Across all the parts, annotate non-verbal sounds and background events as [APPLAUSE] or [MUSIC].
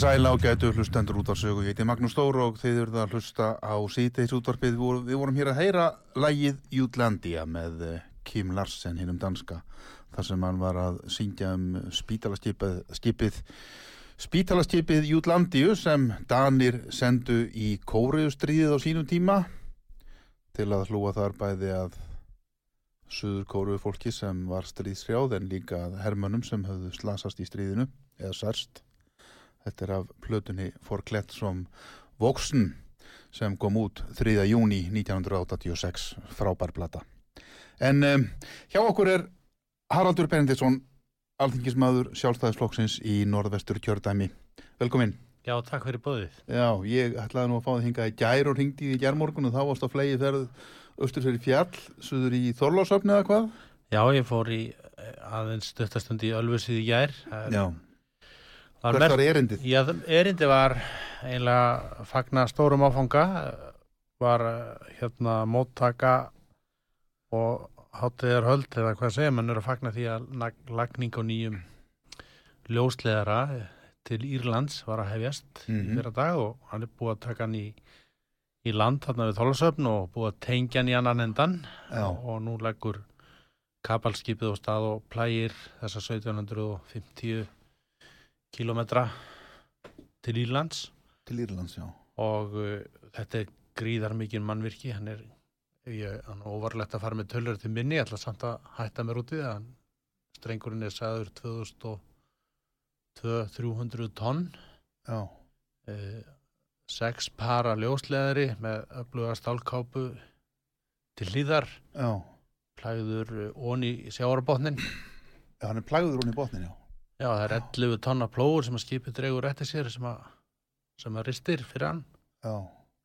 Komið sæla og gætu hlustendur út á sögu. Ég heiti Magnús Stór og þeir eru það að hlusta á síðdeis útvarpið. Við vorum hér að heyra lægið Jútlandia með eh, Kim Larsen hinn um danska. Þar sem hann var að syngja um spítalaskipið spítalaskipið Jútlandiu sem Danir sendu í kóriðustríðið á sínum tíma til að hlúa þar bæði að söður kóruðu fólki sem var stríðsrjáð en líka hermönum sem höfðu slasast í stríðinu eða særst. Þetta er af plötunni Forklett som Voksen sem kom út 3. júni 1986 frábær plata. En um, hjá okkur er Haraldur Benediktsson alþingismadur sjálfstæðisflokksins í norðvestur kjördæmi. Velkomin. Já, takk fyrir bóðið. Já, ég ætlaði nú að fá það hingað í gær og ringdi í gærmorgun og þá varst á flegi ferð austur fyrir fjall, suður í Þorlásöfni eða hvað? Já, ég fór í eh, aðeins stöttastund í Ölfusið í gær. Já, hvert var erindið? Já, erindi var eiginlega fagna stórum áfanga, var eh, hérna móttaka og hátíðar höld eða hvað segja, mann er að fagna því að lag- lagning á nýjum ljósleðara til Írlands var að hefjast í Mhm. fyrra dag og hann er búið að taka hann í, í land þarna við Þólasöfn og búið að tengja hann í annan endan Já, og nú leggur kapalskipið á stað og plægir þessa 1750 kilometra til Írlands. Til Írlands, já. og uh, þetta er gríðar mikið mannvirki. Hann er, ég, hann er óvarlegt að fara með tölur til minni, ég ætla samt að hætta mér út í það, en strengurinn er sagður 2200-300 tonn. Já, uh, sex para ljósleðari með öfluga stálkápu til hlýðar. Já. plæður onni í sjáarbótnin Já, hann er plæður hún í botnin, já. Já, það er 11 tonna plóður sem að skipið dregur eftir sér sem að, sem að ristir fyrir hann. Já,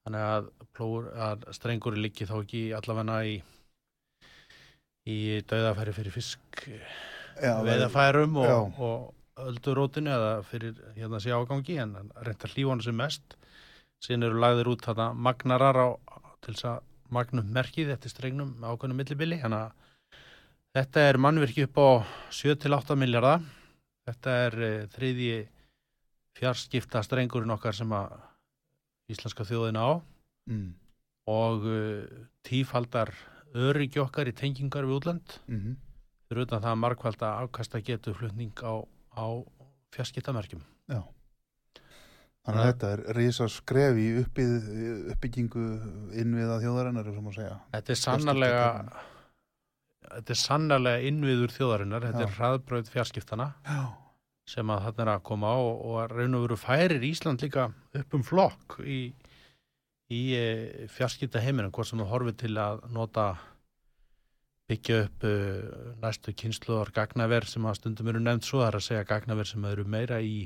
Þannig að, plóður, að strengur liggi þá ekki allavegna í, í dauðafæri fyrir fisk Já. og, og öldurótinu eða fyrir hérna sé ágangi en reynda hlífana sem mest. Síðan eru lagðir út þarna magnarar á, til þess að magnum merkið eftir strengnum með ákveðnum millibili. Þannig að þetta er mannvirki upp á 7-8 miljardar. Þetta er uh, þriðji fjarskipta strengurinn okkar sem að íslenska þjóðina á Mm, og uh, tífaldar öryggi okkar í tengingar við útland mm fyrir utan það að markvalda afkasta getu flutning á, á fjarskiptamerkjum. já. Þannig að þetta er risa skref í uppbyggingu innviða þjóðarinnar, er sem að segja. Þetta er sannarlega þetta er sannarlega innviður þjóðarinnar, þetta Já. er hraðbröð fjarskiptana Já, sem að þarna er að koma á og, og raun og veru færir Ísland líka upp um flokk í, í e, fjarskipta heiminum, hvort sem þú horfið til að nota byggja upp uh, næstu kynsluðar gagnaver sem að stundum eru nefnd svo, það er að segja gagnaver sem eru meira í,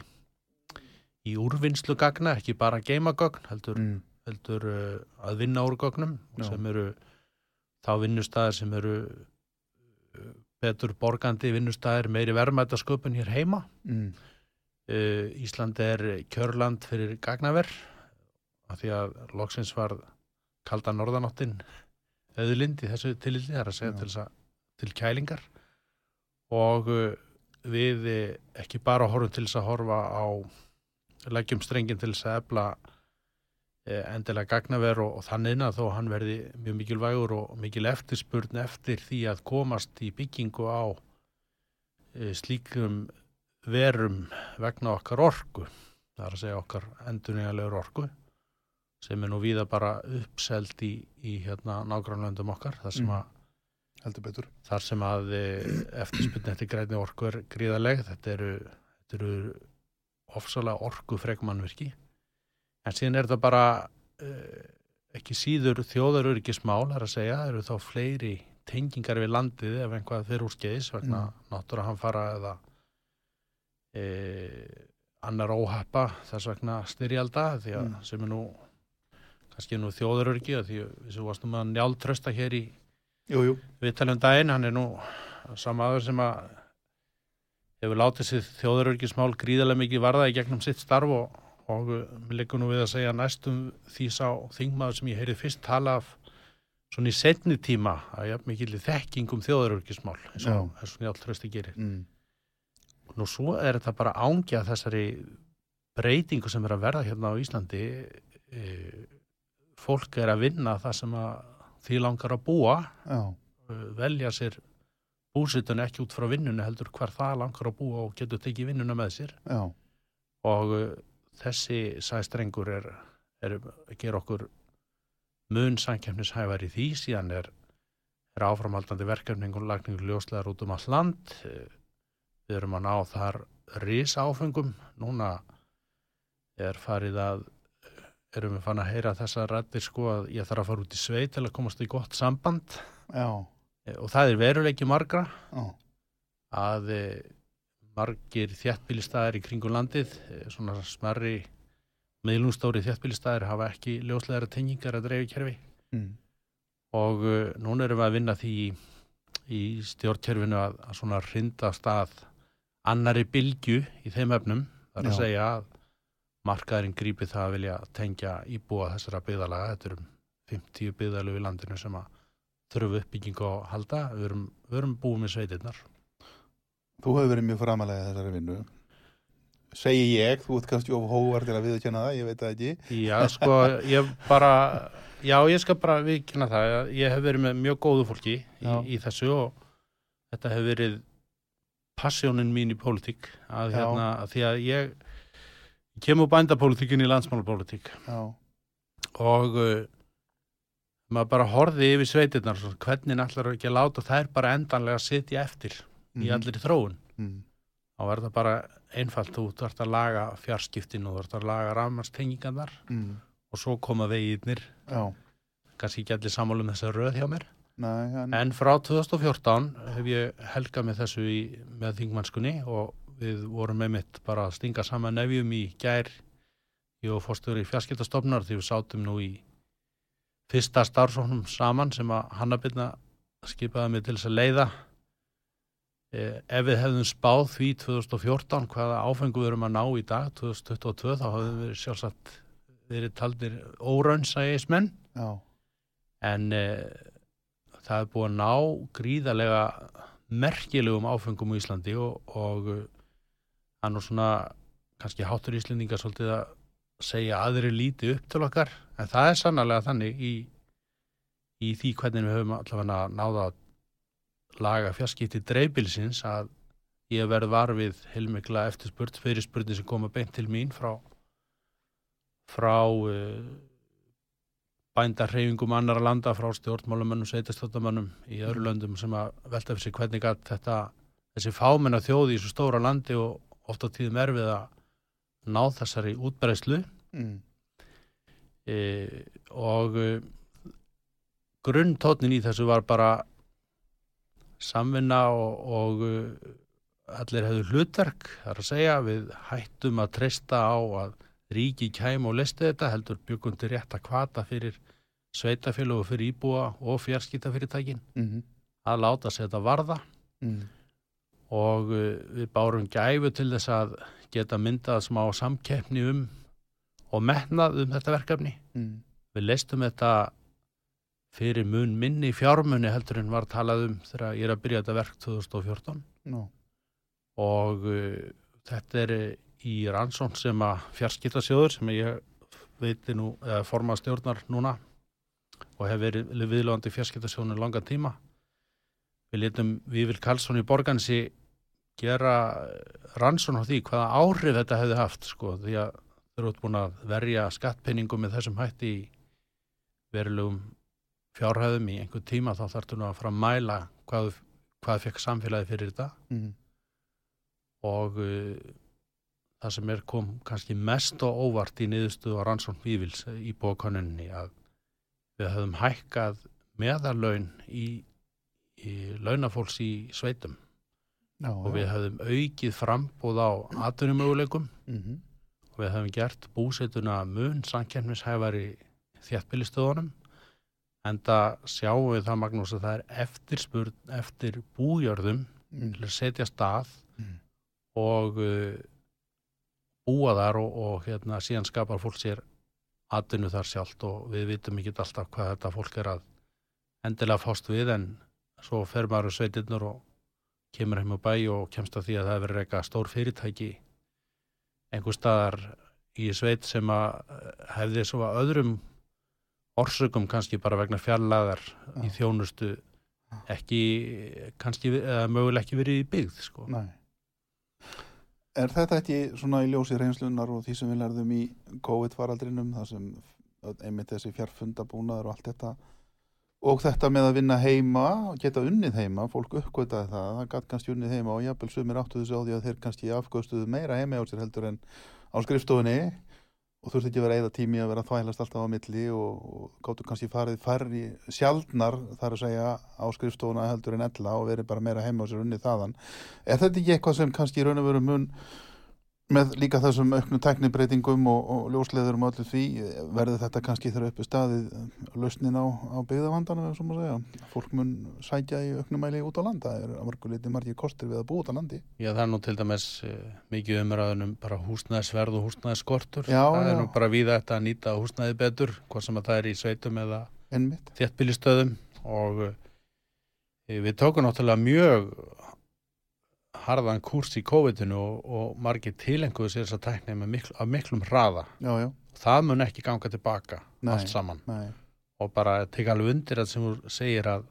í úrvinnslu gagna, ekki bara geimagögn, heldur, mm, heldur uh, að vinna úr gögnum Já. sem eru þá vinnustæðir sem eru betur borgandi vinnustæðir meiri verðmætasköpun hér heima. Mm, uh, Ísland er kjörland fyrir gagnaver af því að loksins var kalda norðanáttin auðlind í þessu tilildi, það er að segja til, að, til kælingar. Og uh, við eh, ekki bara horfum til þess að horfa á leggjum strengin til þess að efla endilega gagnaver og, og þannig að þó hann verði mjög mikilvægur og mikil eftirspurn eftir því að komast í byggingu á e, slíkum verum vegna okkar orku það er að segja okkar endurnýjanlegur orku sem er nú víða bara uppselt í, í hérna nágrannlöndum okkar þar sem Mm. að betur. þar sem að eftirspunni eftir grænni orku er gríðaleg þetta eru, þetta eru ofsalega orku frekmannvirki en síðan er þetta bara uh, ekki síður þjóðaröryggismál er að segja, það eru þá fleiri tengingar við landið ef einhvað fyrir úr skeiðis vegna mm. náttúra hann fara eða e, annar óhappa þess vegna styrjalda því að Mm. sem er nú kannski nú þjóðaröryggi að því við sem varst nú með að njáltrösta hér í viðtalum daginn, hann er nú sama aður sem að hefur látið sér þjóðarörgismál gríðarlega mikið varða í gegnum sitt starf og, og mér leikur nú við að segja næstum því sá þingmaður sem ég heyrið fyrst tala af svona í setni tíma að jafn mikið þekkingum þjóðarörgismál eins og, Já. eins og Njálf Trösti gerir. Mm, Nú svo er þetta bara ángja þessari breytingu sem er að verða hérna á Íslandi e, fólk er að vinna það sem að því langar að búa já, uh, velja sér búsitun ekki út frá vinnunni heldur hvar það langar að búa og getur tekið vinnuna með sér já, og þessi sæstrengur er, er að gera okkur mun sankjæfnishæfar í því. Síðan er, er áframhaldandi verkefning og lagningur ljóslegar út um all land. Við erum að ná þar risa áfengum núna er farið að erum við fann að heyra þessa rættir sko að ég þarf að fara út í sveit til að komast í gott samband. Já, Eh, og það er veruleiki margra já, að eh, margir þjættbílistæðar í kringum landið, eh, svona smerri meðlungstóri þjættbílistæðir hafa ekki ljóslegar tengingar að dreifu kerfi mm. og uh, núna erum við að vinna því í, í stjórnkerfinu að, að svona hrinda stað annari bylgu í þeim efnum. Það er að Já. segja að markaðurinn grípi það að vilja tengja íbúa þessara byggðalaga, þetta eru um 50 byggðalu í landinu sem að þurfu uppbyggingu að halda, við erum, við erum búið með sveitirnar Þú hefur verið mjög framalega þessari vinnu. Segi ég, þú ert kannski of hóvar til að viðkjanna það, ég veit það ekki. Já, sko, ég bara já, ég skal bara viðkynna það. Að ég hef verið með mjög góðu fólki í, í þessu og þetta hefur verið passjónin mín í pólitík. Að Já. hérna, að því að ég ég kem úr bændapólitíkin í landsmálapólitík. Og uh, maður bara horfði yfir sveitirnar hvernig ætlar ekki að láta þær bara endanlega að sitja eftir í Mhm. allir þróun mm. þá er það bara einfalt þú þarft að laga fjarskiptin og þú þarft að laga rafmannstengingarnar Mm. og svo koma veginnir kannski ekki allir sammálum þessa röð hjá mér nei, en, en frá 2014 hef ég helgað með þessu í, með þingmannskunni og við vorum með mitt bara að stinga saman nefjum í gær ég og fórstöður í fjarskiptastofnar því við sátum nú í fyrsta starfsóknum saman sem að Hannabirna skipaði mig til þess að leiða ef við hefðum spáð því 2014 hvaða áfengu við erum að ná í dag 2022 þá hafðum við sjálfsagt verið taldir óraunsægismenn en eh, það er búið að ná gríðarlega merkilegum áfengum í Íslandi og, og eh, það er nú svona kannski hátur Íslendingar svolítið að segja aðri líti upp til okkar en það er sannarlega þannig í, í því hvernig við höfum allavega náða að laga fjarskipti dreifbilsins að ég verð var við heilmikla eftirspurt fyrir spurning sem koma beint til mín frá frá uh, bændarhreyfingum annara landa frá stjórnmálamönnum, sveitastjóttamönnum í öðru löndum sem að velta fyrir sig hvernig að þetta, þessi fámenna þjóði í svo stóra landi og oft á tíðum erfið að ná þessari útbreyslu mm. e, og e, grunntótnin í þessu var bara samvinna og, og e, allir hefðu hlutverk, það er að segja við hættum að treysta á að ríki kæm og listi þetta heldur byggundi rétt að kvata fyrir sveitafélag og fyrir íbúa og fjarskiptafyrirtækin Mm. að láta sér þetta varða Mm. og uh, við bárum gæfu til þess að geta myndað smá samkeppni um og metnað um þetta verkefni. Mm. Við leistum þetta fyrir mun minni fjármunni heldur en var talað um þegar ég er að byrja þetta verk 2014 No. og uh, þetta er uh, í rannsón sem að fjarskiptasjóður sem ég veiti nú, eða formað stjórnar núna og hef verið viðlóðandi fjarskiptasjóðunum langan tíma. Við letum Vífil Karlsson í Borgansi gera rannsón á því hvaða áhrif þetta hefði haft sko því að þau eru búin að verja skattpenningum með þessum hætti í verulegum fjárhæðum í einhver tíma þá þarftu nú að fara að mæla hvað, hvað fekk samfélagi fyrir þetta. Mm. og uh, það sem er kom kannski mest og óvart í niðurstuðu á rannsókn Vífils í bókonunni að við höfum hækkað meðarlaun í, í launafólks í sveitum. Já, og við höfum aukið frambúð á atvinnumöguleikum. Mm og við höfum gert búsetuna mun samkjæmnishæfari þjættbílistöðunum en það sjáum við það Magnús að það er eftirspurn eftir bújörðum mm. til að setja stað Mm. og uh, búa þar og, og hérna, síðan skapar fólk sér atvinnu þar sjálft og við vitum ekki alltaf hvað þetta fólk er að endilega fást við en svo fer maður sveitirnur og kemur heim á bæ og kemst að því að það verður eitthvað stór fyrirtæki einhver staðar í sveit sem að eh, hefði svo að öðrum orsökum kannski bara vegna fjarlæðar í Já. þjónustu ekki kannski eða mögulega ekki verið í byggð sko. Er þetta ekki svona í ljósi reynslunar og því sem við lærðum í COVID-faraldrinum, það sem einmitt þessi fjarfundabúnaður og allt þetta og þetta með að vinna heima, geta unnið heima, fólk uppgötaði það, það gætt kannski unnið heima og jafnvel sumir áttu þessu á því að þeir kannski afgöðstuðu meira heima á sér heldur en á skrifstofunni og þurfti ekki að vera eða tími að vera þvælast alltaf á milli og, og gáttu kannski farið færri sjaldnar þar að segja á skrifstofuna heldur en ella og verið bara meira heima á sér unnið þaðan. Er þetta ekki eitthvað sem kannski raun og veru mun með líka þessum auknum teknibreitingum og, og ljósleðurum og öllu því verður þetta kannski þegar uppi staðið lausnin á, á byggðavandanum sem að segja, fólk mun sækja í auknum mæli út á landa, það er að marguleiti margir kostir við að búa út á landi. Já, það er nú til dæmis uh, mikið umræðunum bara húsnæðisverð og húsnæðisskortur. Já, það er já. nú bara við þetta að nýta húsnæði betur hvað sem að það er í sveitum eða ennmitt. þéttbýlistöðum og uh, við tókum náttúrulega mjög harðan kurs í COVID-inu og, og margir tilenguðu sér þess að tækni með mikl, miklum hraða. Já, já, Það mun ekki ganga tilbaka Nei. allt saman nei, og bara teka alveg undir að sem þú segir að,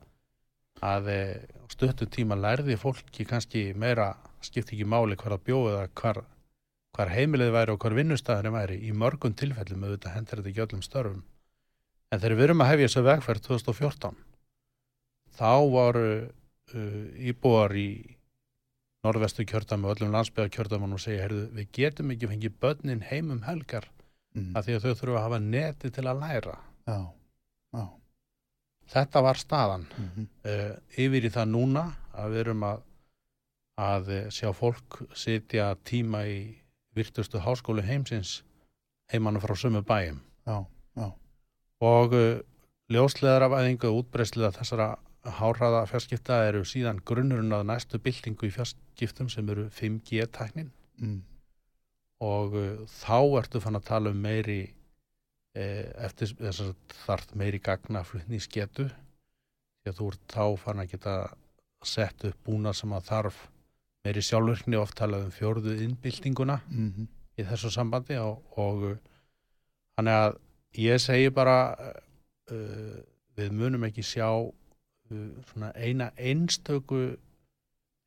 að stöttu tíma lærði fólki kannski meira skipti ekki máli hvar að bjóða hvar, hvar heimilið væri og hvar vinnustæðinu væri í mörgum tilfellum auðvitað hendur þetta ekki öllum störfum. En þegar við erum að hefja þessu vegferð 2014 þá voru uh, íbúar í norðvestu kjördami og öllum landsbyggja kjördami og segja, heyrðu, við getum ekki fengið börnin heim um helgar mm. af því að þau þurfa að hafa neti til að læra. já, já, Þetta var staðan. mm Uh, yfir í það núna að við erum að, að eh, sjá fólk sitja tíma í virtustu háskólu heimsins heimannu frá sömu bæjum já, já, og uh, ljósleðaravæðingu og útbreysliða þessara hárhraða fjarskipta eru síðan grunnurinn að næstu byltingu í fjarskiptum sem eru 5G-tæknin mm. og uh, þá ertu fann að tala um meiri eh, eftir þess að þarf meiri gagna flutningsgetu því að þú ert þá fann að geta sett upp búna sem að þarf meiri sjálfurkni oft talað um fjórðu innbyltinguna Mm í þessu sambandi. Og, og uh, hann er að ég segi bara uh, við munum ekki sjá svona eina einstöku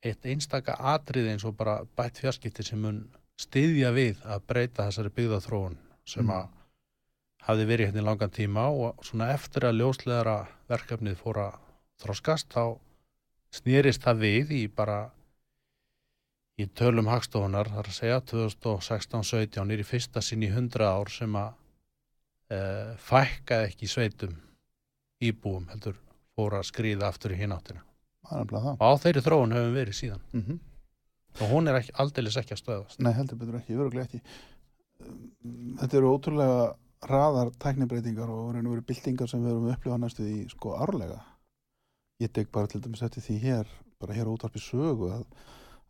eitt einstaka atrið eins og bara bætt fjarskipti sem mun styðja við að breyta þessari byggðaþróun sem Mm. að hafði verið hérna í langan tíma og svona eftir að ljósleðara verkefnið fór að þroskast þá snýrist það við í bara í tölum hagstofunar, þar að segja 2016-17 er í fyrsta sinn í 100 ár sem að e, fækkaði ekki sveitum íbúum heldur fór að skrýða aftur í hináttina. Og á þeirri þróun höfum við verið síðan. Mm og hún er ekki, aldeilis ekki að stöðast. Nei, heldur betur ekki, öruglega ekki. Þetta eru ótrúlega hraðar tæknibreitingar og raun og veru byltingar sem við erum að upplifa næstu í sko árlega. Ég tek bara til dæmis eftir því hér bara hér á útvarpi sögu að,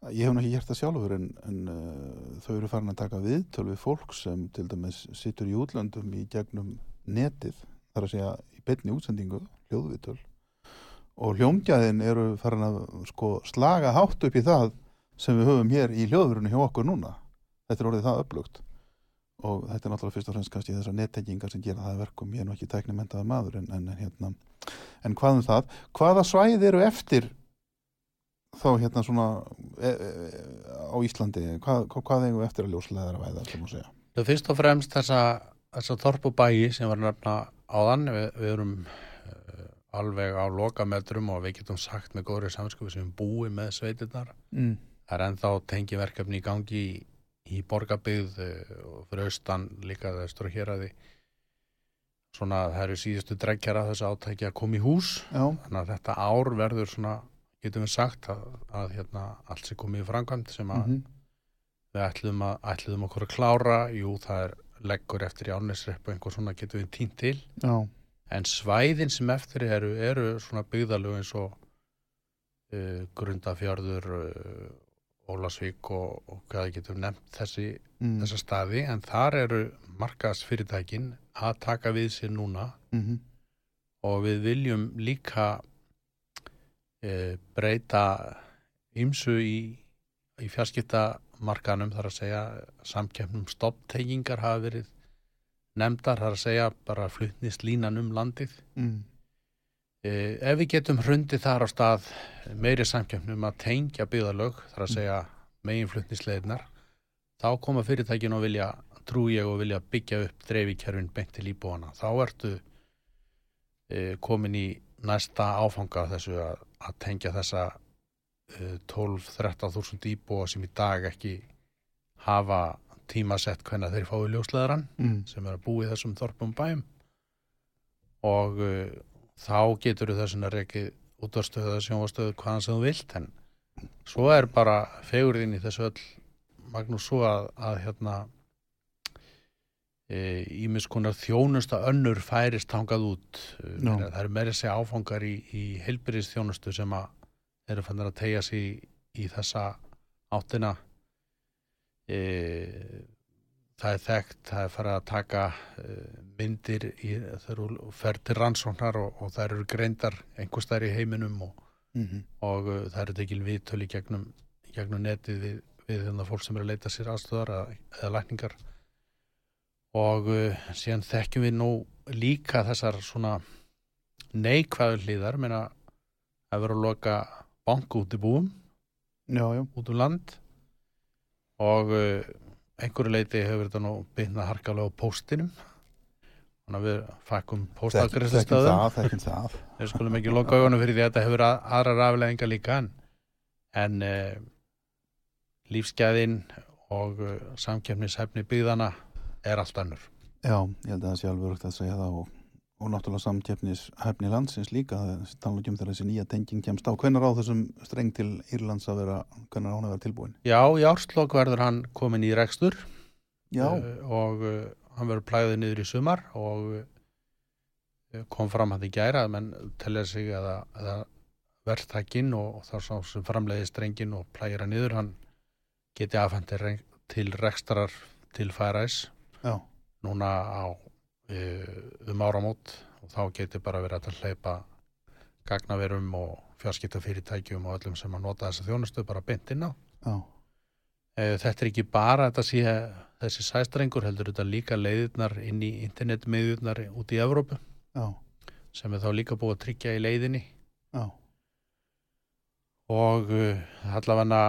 að ég hef nú ekki gert það sjálfur en, en uh, þau eru farin að taka viðtöl við fólk sem til dæmis situr í útlöndum í gegnum netið þar að segja í beinni útsendingu hljóðviðtöl og hljómgæðin eru farin að sko slaga hátt upp í það sem við höfum hér í hljóðverunum hjá okkur núna. Þetta er orðið það upplugt og þetta er náttúrulega fyrst og fremst kannski þessar nettengingar sem gera það að verkum, ég er nú ekki tæknimentaða maður en, en, hérna, en hvað um það? Hvaða svæði eru eftir þá hérna svona e, e, á Íslandi? Hvað, hvað, eigum við eftir að ljósleðara væða sem að segja? Fyrst og fremst þessa, þessa þorp og bæi sem var nefna áðan, við, við erum alveg á lokametrum og við getum sagt með góðri samskupi sem við búum með sveitirnar. mm. Það er ennþá tengiverkefni í gangi í, í borgarbyggð uh, og fyrir austan líka það að því svona það eru síðustu dreggjar að þessu átæki að koma í hús. Já, þannig að þetta ár verður svona getum við sagt að, að hérna, allt sem komið í framkvæmd sem að mm við ætluðum, að, ætluðum okkur að klára. Jú það er leggur eftir í ánesrepp og einhver svona getum við tínt til. Já, en svæðin sem eftir eru eru svona byggðalög eins og uh, Grundafjörður uh, Ólasvík og, og hvað getum nefnt þessi, mm. þessa staði. En þar eru markaðsfyrirtækin að taka við sér núna. Mm og við viljum líka uh, breyta ymsu í, í fjarskiptamarkanum þar að segja samkeppnum stopptengingar hafa verið nefndar þar að segja bara flutnist línan um landið Mm. Eh, ef við getum hrundið þar á stað meiri samkjöfnum að tengja byggðalög, þar að segja megin flutnisleirnar, þá koma fyrirtækin og vilja, trú ég og vilja byggja upp dreifikerfin beint til íbúana. Þá ertu eh, komin í næsta áfanga þessu að, að tengja þessa eh, 12-13 þúsund íbúa sem í dag ekki hafa tímasett hvernig þeir fái ljósleðaran Mm. sem er að búa í þessum þorpum bæum og uh, þá getur þess að rekið útvarstöðu eða sjónvastöðu hvaðan sem þú vilt en svo er bara fegurðin í þessu öll Magnús svo að, að hérna ímis e, konar þjónusta önnur færist hangað út No. það eru meiri segja áfangar í, í heilbyrðis þjónustu sem að eru fannir að tegja sig í, í þessa áttina e, það er þekkt það er farið að taka e, myndir í, það eru ferð til rannsóknar og, og það eru greindar einhver stær í heiminum og, Mhm. og uh, það eru tekil viðtölu í gegnum, gegnum netið við, við þannig fólk sem eru að leita sér aðstöðar eða, eða lækningar og uh, síðan þekkjum við nú líka þessar svona neikvæðu hlýðar meina að vera að loka banku út í búum Já, já. út um land og uh, einhverju leiti hefur þetta nú byrnað harkalega á póstinum þannig að við þekkjum það. við skulum ekki loka augunum fyrir því að þetta hefur að- aðrar afleðingar líka en, en uh, lífsgæðin og uh, samkjöfnishefni byggðana er allt annur. Já, ég held að það sé alveg rögt að segja það og, og náttúrulega samkeppnis hæfni landsins líka, það tala ekki um þegar þessi nýja tenging kemst á. Hvenær á þessum streng til Írlands að vera, hvenær á hann að vera tilbúin? Já, í árslokk verður hann komin í rekstur Já, uh, og uh, hann verður plæðið niður í sumar og uh, kom fram hann í gæra menn telja sig að, að verðtækin og, og þá sá sem framleiði strengin og plægir hann niður hann geti afhengt til, rek- til rekstrar til já, núna á um áramót og þá geti bara verið að hleypa gagnaverum og fjarskiptafyrirtækjum og öllum sem að nota þessa þjónustu bara beint inn á. Uh, þetta er ekki bara þetta sé þessi sæstrengur heldur þetta líka leiðirnar inn í internetmiðjurnar út í Evrópu. Já, sem er þá líka búið að tryggja í leiðinni. Já, og uh, allavega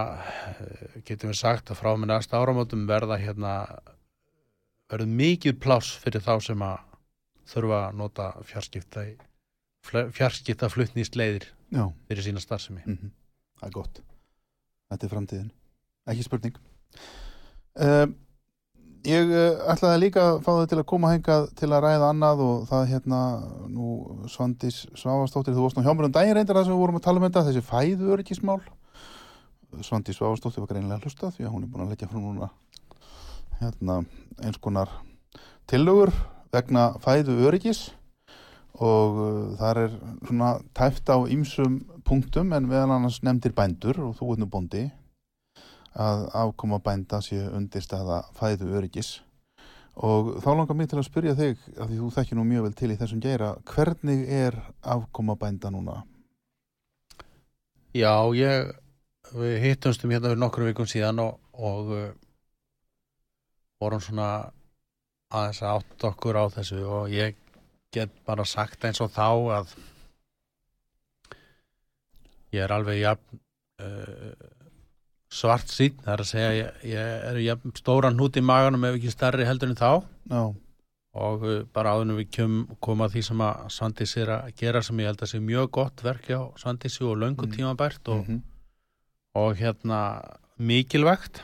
getum við sagt að frá með næsta áramótum verða hérna verður mikið pláss fyrir þá sem að þurfa að nota fjarskipta fjarskipta fluttnýst leiðir já, fyrir sína starfsemi mhm. það er gott. Þetta er framtíðin. Ekki spurning. Um, ég uh, ætlaði líka að fá þau til að koma hengað til að ræða annað og það hérna, nú Svandís Svavastóttir, þú varst nú hjá mér um daginn reyndar það sem við vorum að tala um þetta, þessi fæðu öryggismál. Svandís Svavastóttir var greinilega að hlusta því að hún er búin að leggja fram núna hérna eins konar tillögur vegna fæðu öryggis og uh, þar er svona tæft á ýmsum punktum en meðal annars nefndir bændur og þú ert nú bóndi að afkoma bænda sé undirstaða fæðu öryggis og þá langar mig til að spyrja þig að því þú þekkir nú mjög vel til í þessum geira hvernig er afkoma bænda núna? Já, ég við hittumstum hérna fyrir nokkrum vikum síðan og, og uh, vorum svona aðeins að átt okkur á þessu og ég get bara sagt eins og þá að ég er alveg jafn uh, svart sín, það er að segja ég, ég er jafn stóran hút í maganum ef ekki starri heldur en þá. Já, og uh, bara áðunum við kjum koma því sem að Svandís er að gera sem ég held að sé mjög gott verk hjá Svandísi og löngu Mm. tímabært og, mhm, og hérna mikilvægt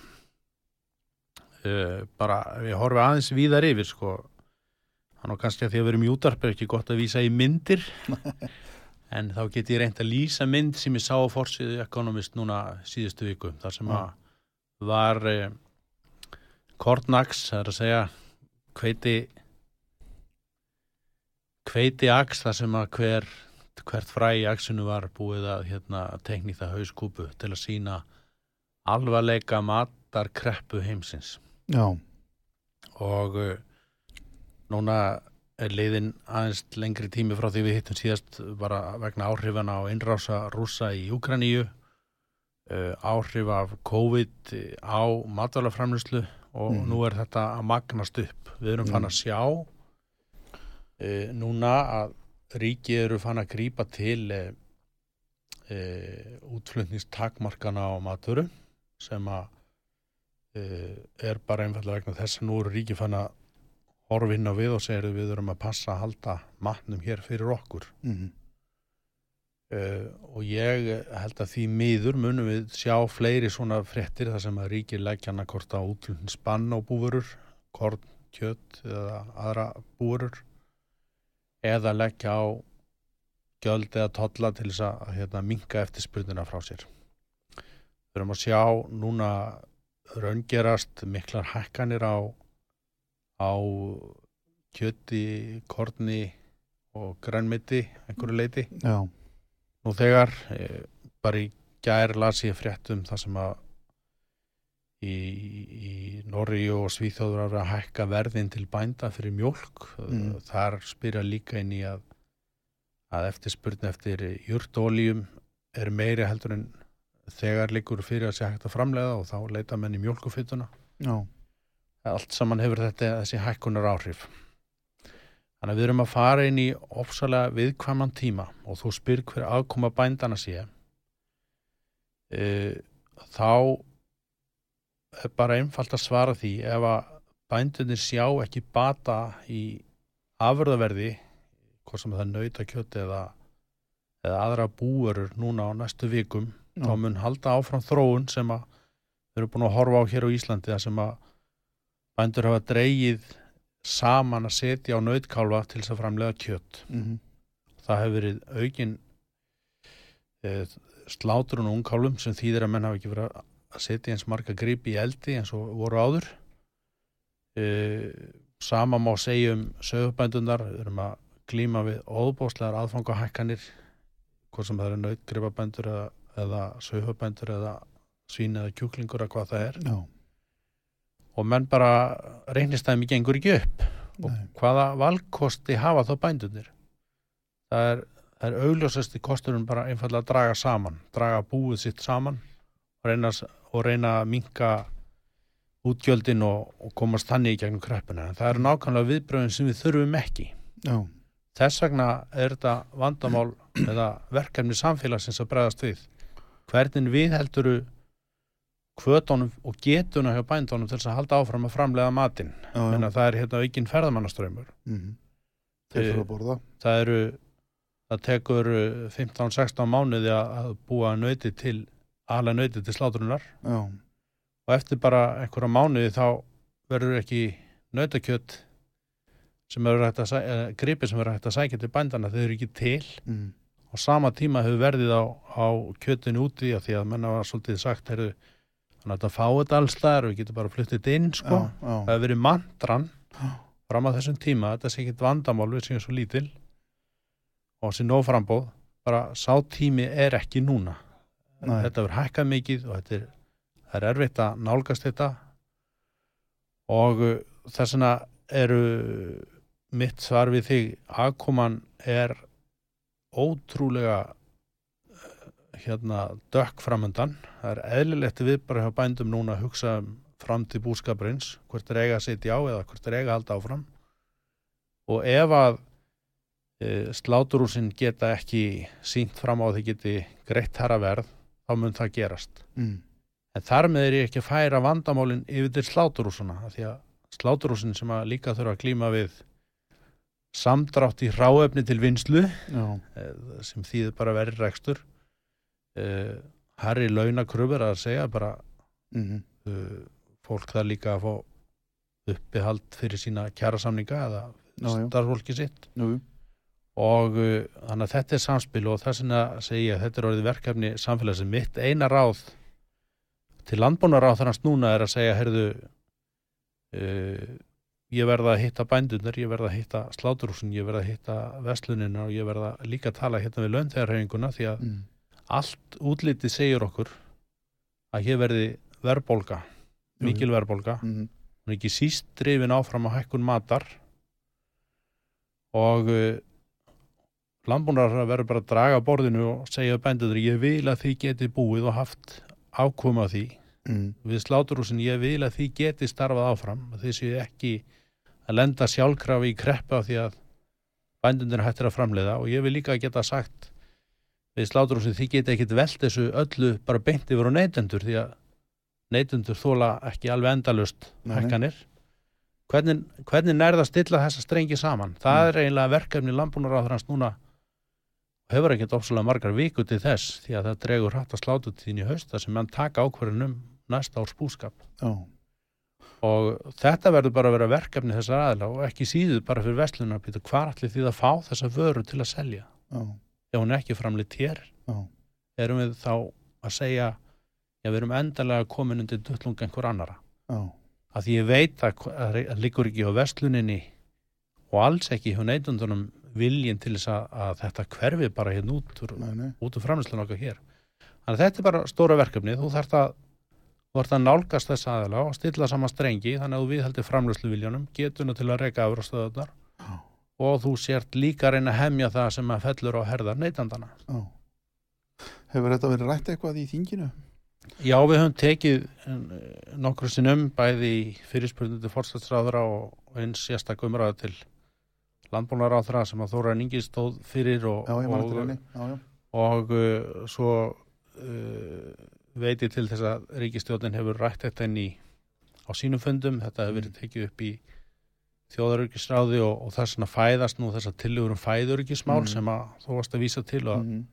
uh, bara við horfum aðeins víðar yfir sko. Hann og kannski að því að við erum í útarp er ekki gott að vísa í myndir. [LAUGHS] En þá get ég reynt að lýsa mynd sem ég sá á forsýðu Economist núna síðustu viku þar sem að var uh, Kortnax, það er að segja hveiti hveiti aks þar sem að hver hvert fræ í aksinu var búið að hérna, tekni það hauskúpu til að sína alvarleika matar kreppu heimsins já, og uh, núna er leiðin aðeins lengri tími frá því við hittum síðast bara vegna áhrifana á innrása rúsa í Úkraníu uh, áhrif af COVID á matvælaframlýslu og Mhm. nú er þetta að magnast upp. Við erum fann að sjá uh, núna að ríki eru fann að grípa til útflutningstakmarkana á maturu sem að er bara einfallega vegna þess að nú eru ríki fann að horfa inn á við og segir við erum að passa að halda matnum hér fyrir okkur. Mhm, uh, og ég held að því miður munum við sjá fleiri svona fréttir þar sem að ríkir leggja hana hvort á útlun spann á búurur korn, kjött eða aðra búurur eða leggja á gjöld eða tolla til þess að hérna, minka eftir spurnina frá sér. Við erum að sjá núna raungerast miklar hækkanir á, á kjöti, korni og grænmiti einhverju leiti. Já. Nú þegar, e, bara í gær las ég frétt um það sem að í, í Norri og Svíþjóður ára að hækka verðin til bænda fyrir mjölk. Mm. Þar spyrja líka inn í að, að eftir spurning eftir júrtóljum er meiri heldur en þegar líkur fyrir að sé hægt að framlega og þá leita menn í mjölkufytuna. Já. Allt saman hefur þetta þessi hækkunar áhrif. Þannig að við erum að fara inn í ofsalega viðkvæman tíma og þú spyr hver aðkoma bændana sé. E, þá er bara einfalt að svara því ef að bændunir sjá ekki bata í afurðaverði, hvort sem það er nautakjöti eða, eða aðra búurur núna á næstu vikum, Já. þá mun halda áfram þróun sem að við erum búin að horfa á hér á Íslandi þar sem að bændur hafa dreigið saman að setja á nautkálfa til þess að framlega kjött. Mm Það hefur verið aukin e, slátrun og ungkálum sem þýðir að menn hafa ekki verið að setja eins marga gripi í eldi eins og voru áður. E, sama má segja um sögubændunar, við erum að glíma við óbóðslegar aðfangahækkanir, hvort sem það eru nautgripabændur eða, eða sögubændur eða svín eða kjúklingur eða hvað það er Já. og menn bara reynistæmi gengur ekki upp og Nei. hvaða valkosti hafa þá bændunir það er, er augljósasti kosturinn bara einfallega að draga saman draga búið sitt saman og reyna, og reyna að minka útgjöldin og, og komast þannig í gegnum kreppuna en það eru nákvæmlega viðbröðin sem við þurfum ekki Já. þess vegna er þetta vandamál eða verkefni samfélagsins að bregðast við hvernig við helduru kvötunum og getuna hjá bændunum til þess að halda áfram að framlega matinn menna það er hérna aukinn ferðamannaströymur Mm Þeir Eh, fyrir að borða. það eru það tekur uh, 15-16 mánuði að búa nöyti til ala nöyti til slátrunar Já. og eftir bara einhverja mánuði þá verður ekki nautakjött sem eru hægt að eh, gripi sem eru hægt að sækja til bændana þau eru ekki til Mm. Og sama tíma hefur verðið á, á kjötinu úti af því að menna var svolítið sagt heyrðu, þannig að þetta fá þetta alls og við getum bara fluttið inn sko. Já. Já. það hefur verið mantran Já. fram að þessum tíma þetta sé ekkit vandamál við séum svo lítil og þessi nóframbóð bara sá tími er ekki núna Nei. þetta verður hækkað mikið og þetta er, það er erfitt að nálgast þetta og uh, þess vegna eru mitt svar við þig aðkoman er ótrúlega uh, hérna dökk framöndan það er eðlilegt við bara hjá bændum núna að hugsa um framtíð búskaparins hvort er eiga að setja á eða hvort er eiga að halda áfram. Og ef að e, sláturúsin geta ekki sínt fram á þið geti greitt herra verð þá mun það gerast. Mm. en þar með er ég ekki að færa vandamálin yfir til sláturúsuna því að sláturúsin sem að líka þurfa að glíma við samdrátt í ráefni til vinslu Já. eh, sem þýður bara verið rekstur. Uh, Harry launakröfur að segja bara Mm uh, fólk það líka að fá uppihald fyrir sína kjærasamninga eða starfsfólki sitt. Jú. og uh, þannig að þetta er samspil og þess segi ég að þetta er orðið verkefni samfélagsins. Mitt eina ráð til landbúnaráð þannig núna er að segja heyrðu uh, ég verða að hitta bændunar, ég verða að hitta sláturhúsin, ég verða að hitta vestlunina og ég verða líka að tala hérna við launþegarhefinguna því að Mm. allt útlitið segir okkur að hér verði verðbólga, Jú, mikil verðbólga Mm. hún er ekki síst drifin áfram á hækkun matar og uh, landbúnar verður bara að draga borðinu og segja bændur ég vil að þið geti búið og haft ákoma því Mm. við sláturhúsin ég vil að þið geti starfað áfram séu ekki að lenda sjálfkrafi í kreppu af því að bændundir hættir að framleiða. Og ég vil líka geta sagt við sláturhúsin þið geti ekkit velt þessu öllu bara beint yfir á neytendur því að neytendur þóla ekki alveg endalust Nei, nei. hækkanir. Hvernig, hvernig nærða stilla þessa strengi saman? Það er eiginlega verkefni landbúnaráðurans núna og hefur ekkert ofsalega margar viku til þess því að það dregur hratt að slátu tíðin í haust þar sem mann taka ákverðin um næsta árs búskap. Já. Og þetta verður bara að vera verkefni þessar aðila og ekki síður bara fyrir veslunar býta hvar allir því að fá þessa vöru til að selja Já. ef hún ekki framleitt hér Já. erum við þá að segja já, við erum endalega komin undir duttlung einhver annara Já, að ég veit að það liggur ekki á vestluninni og alls ekki hjá neytundunum viljin til þess að, að þetta hverfi bara hérna út úr, úr framlýslun okkar hér. Þannig að þetta er bara stóra verkefni, þú þarft að þú þarft að nálgast þess aðila og stilla saman strengi þannig að þú viðhaldir framlýslu viljanum getuna til að reyka afrastöðunar Já. og þú sért líka reyna að hemja það sem að fellur á herðar neytandana. Já. Hefur þetta verið rætt eitthvað í þinginu? Já, við höfum tekið nokkru sinnum bæði í fyrirspurnindu fórstætsráðra og eins sérstak umræða til landbúnaráðra sem að Þóra Ningi stóð fyrir og, Já, og. Já, já. og uh, svo uh, veit ég til þess að ríkistjóðin hefur rætt þetta inn í á sínum fundum, þetta hefur verið tekið upp í þjóðarörgisráði og, og þess að fæðast nú þess að tillögur um fæðurörgismál Mm. sem að þú varst að vísa til og Mhm.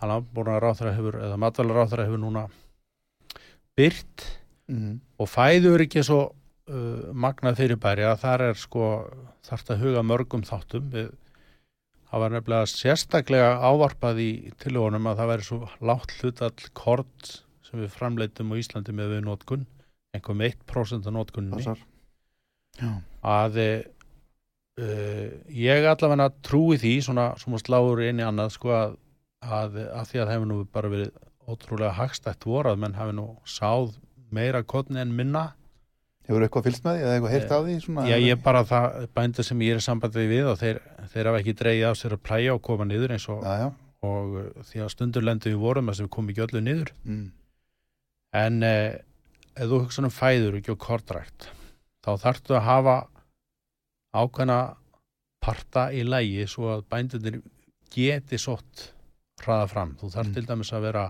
hann landbúnaráðra hefur, eða matvælaráðra hefur núna byrt Mhm. og fæður ekki svo uh, magnað fyrirbæri að þar er sko þarft að huga mörgum þáttum við það var nefnilega sérstaklega ávarpað í tilhjónum að það væri svo látt hlutall kort sem við framleitum á Íslandi með við nótkun einhver með 1% af nótkunni að uh, ég allavega trúi því svona, svona sláur inn í annað sko að, að, að því að það hefur nú bara verið ótrúlega hagstætt vorað menn hafi nú sáð meira kotni en minna Hefur eitthvað fylgst með því eða eitthvað heyrt af því? Svona, Já, ég bara það bændur sem ég er í sambandi við og þeir, þeir hafa ekki dreigið af sér að plæja og koma niður eins og, Já, já. og uh, því að stundur lendu við vorum þess að við komum ekki öllu niður Mm. en eh, ef þú hugsa um fæður ekki og kortrækt þá þarftu að hafa ákveðna parta í lægi svo að bændunir geti sótt hraða fram. Þú þarf Mm. til dæmis að vera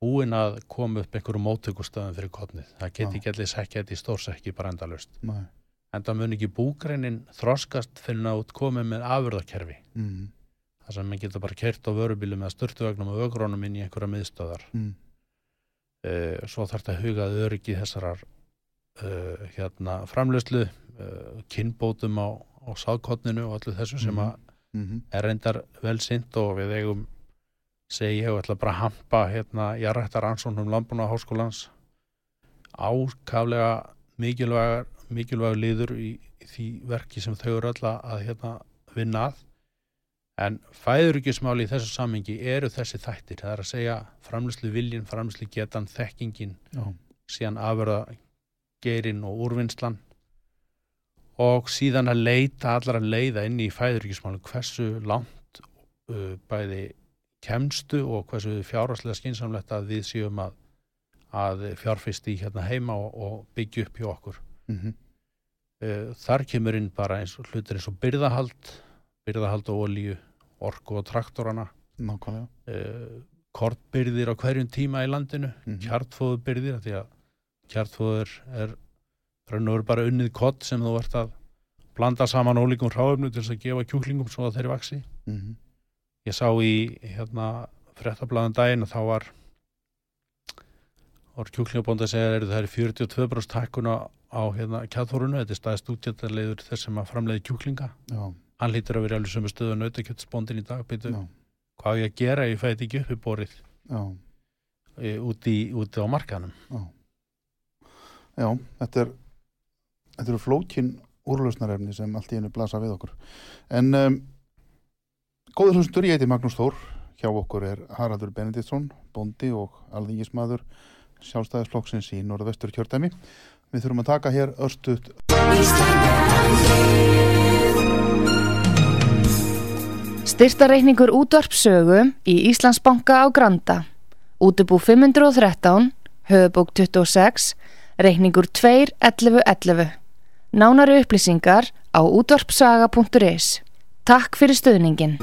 búin að koma upp einhverju móttökustöðum fyrir kotnið. Það geti ekki allir sekki þetta í stórsekki bara endalust. Nei. En það mun ekki búgreinin þroskast fyrir út komið með afurðakerfi. Mm. Það sem maður getur bara kert á vörubílum eða störtuvagnum og ögrónum inn í einhverja miðstöðar. Mm. uh, svo þarf þetta að hugað öryggi þessarar uh, hérna, framlöslu uh, kynbótum á, á sáðkotninu og allir þessu sem Mhm. að Mm er reyndar vel sint og við eigum segi ég og ætla bara að hampa hérna jarrættar ansóknum landbúna háskólans ákaflega mikilvægar mikilvægur liður í, í því verki sem þau eru öll að hérna vinna að. En fæðuryggismáli í þessu samhengi eru þessi þættir, það er að segja framlýslu viljin, framlýslu getan, þekkingin Já. síðan afverða geirinn og úrvinnslan. Og síðan að leita allar að leiða inn í fæðuryggismáli hversu langt uh, bæði kemstu og hversu fjárhagslega skinsamlegt að við séum að, að fjárfist í hérna heima og, og byggja upp hjá okkur. Mm uh, þar kemur inn bara eins og hlutir eins og byrðahald byrðahald og olíu, orku og traktorana. Nákvæmlega. uh, kortbyrðir á hverjum tíma í landinu Mhm. kjartfóðubyrðir af því að kjartfóður er raun og veru bara unnið kott sem þú ert að blanda saman ólíkum hráöfnu til þess að gefa kjúklingum svo að þeir vaksi Mm ég sá í hérna fréttablaðan daginn að þá var var kjúklingabónd að segja að það er 42% hækkun á, hérna kjartfórunu, þetta er staðist útjöndarleiður þess sem að framleiði kjúklinga Já. hann lítur að vera alveg sömu stöðu að nautakjötsbóndin í dag Já. hvað ég að gera ég fæti ekki upp í borið e, úti, úti á markanum Já. Já, þetta er þetta eru flókin úrlausnarefni sem allt í einu blasa við okkur. En um, góður hlustur, ég heiti Magnús Þór hjá okkur er Haraldur Benediktsson bondi og alþingismadur sjálfstæðisflokksins í norðvestur kjördæmi. Við þurfum að taka hér örstuðt Styrtareikningur útvarpsögu í Íslandsbanka á Granda. Útubú 513, höfubók 26, reikningur 2.11.11. Nánari upplýsingar á útvarpsaga.is. Takk fyrir stöðningin.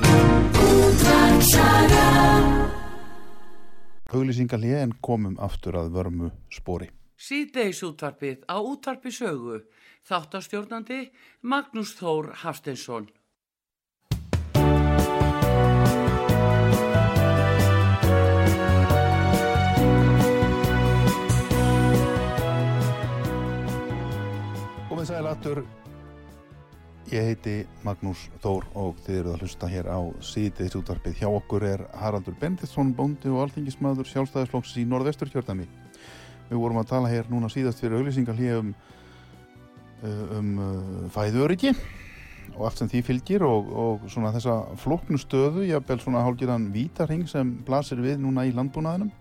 auglýsingalið en komum aftur að vörmu spori. Síðdeis útvarpið á útvarpi sögu. Þáttastjórnandi Magnús Þór Hafsteinsson. Komið sæl aftur Ég heiti Magnús Þór og þið eruð að hlusta hér á síðdeis útvarpið. Hjá okkur er Haraldur Benditsson, bóndi og alþingismadur sjálfstæðisflokks í norðvestur kjörtami. Við vorum að tala hér núna síðast fyrir auglýsingar hér um, um uh, fæðuriki og allt sem því fylgir og, og svona þessa floknu stöðu, jábel svona hálgirann vítarhing sem blasir við núna í landbúnaðinum.